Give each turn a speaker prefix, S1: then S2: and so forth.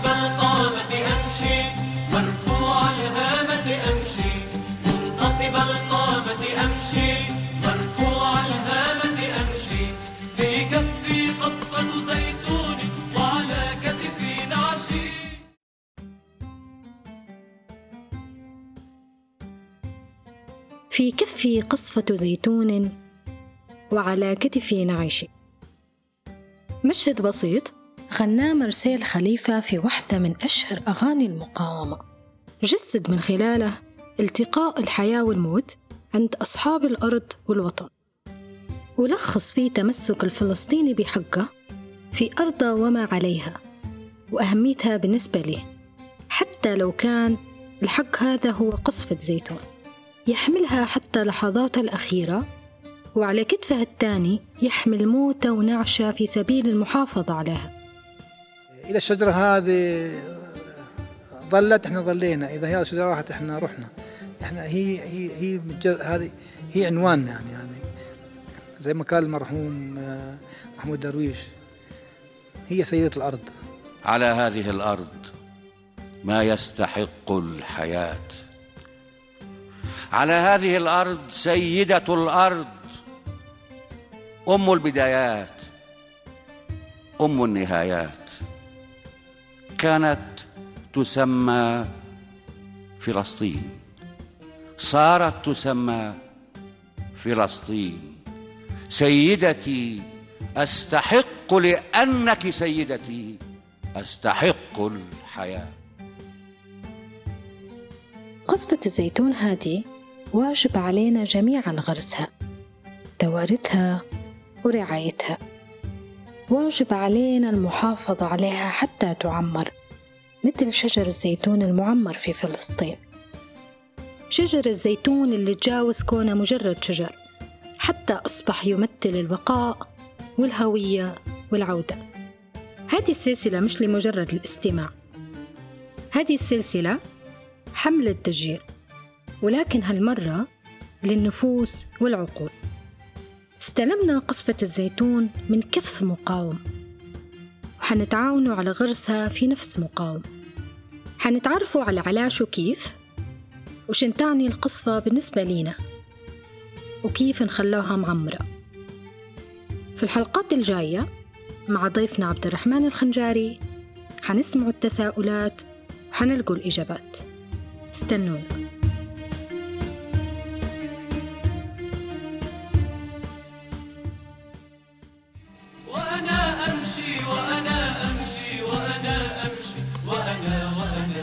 S1: القامة أمشي مرفوع الهامة أمشي. منتصب القامة أمشي مرفوع الهامة أمشي. في كفي قصفة زيتون وعلى كتفي نعشي.
S2: في كفي قصفة زيتون وعلى كتفي نعيش مشهد بسيط غناه مرسيل خليفة في واحدة من أشهر أغاني المقاومة جسد من خلاله التقاء الحياة والموت عند أصحاب الأرض والوطن. ولخص فيه تمسك الفلسطيني بحقه في أرضه وما عليها وأهميتها بالنسبة له حتى لو كان الحق هذا هو قصفة زيتون يحملها حتى لحظاتها الأخيرة وعلى كتفها الثاني يحمل موتة ونعشة في سبيل المحافظة عليها.
S3: إذا الشجرة هذه ظلت إحنا ظلينا. إذا هي الشجرة راحت إحنا رحنا. إحنا هي هي هي هذه هي عنواننا يعني يعني زي ما قال المرحوم آه، محمود درويش هي سيدة الأرض.
S4: على هذه الأرض ما يستحق الحياة. على هذه الأرض سيدة الأرض أم البدايات أم النهايات. كانت تسمى فلسطين. صارت تسمى فلسطين. سيدتي أستحق لأنك سيدتي أستحق الحياة.
S2: قصفة الزيتون هذه واجب علينا جميعا غرسها. توارثها ورعايتها. واجب علينا المحافظة عليها حتى تعمر مثل شجر الزيتون المعمر في فلسطين. شجر الزيتون اللي تجاوز كونه مجرد شجر حتى أصبح يمثل البقاء والهوية والعودة. هذه السلسلة مش لمجرد الاستماع. هذه السلسلة حملة تشجير ولكن هالمرة للنفوس والعقول. استلمنا قصفة الزيتون من كف مقاوم. وحنتعاونوا على غرسها في نفس مقاوم. حنتعرفوا على علاش وكيف؟ وشن تعني القصفة بالنسبة لينا. وكيف نخلوها معمرة. في الحلقات الجاية مع ضيفنا عبد الرحمن الخنجاري حنسمع التساؤلات وحنلقوا الإجابات. استنونا. وأنا أمشي وأنا أمشي وأنا وأنا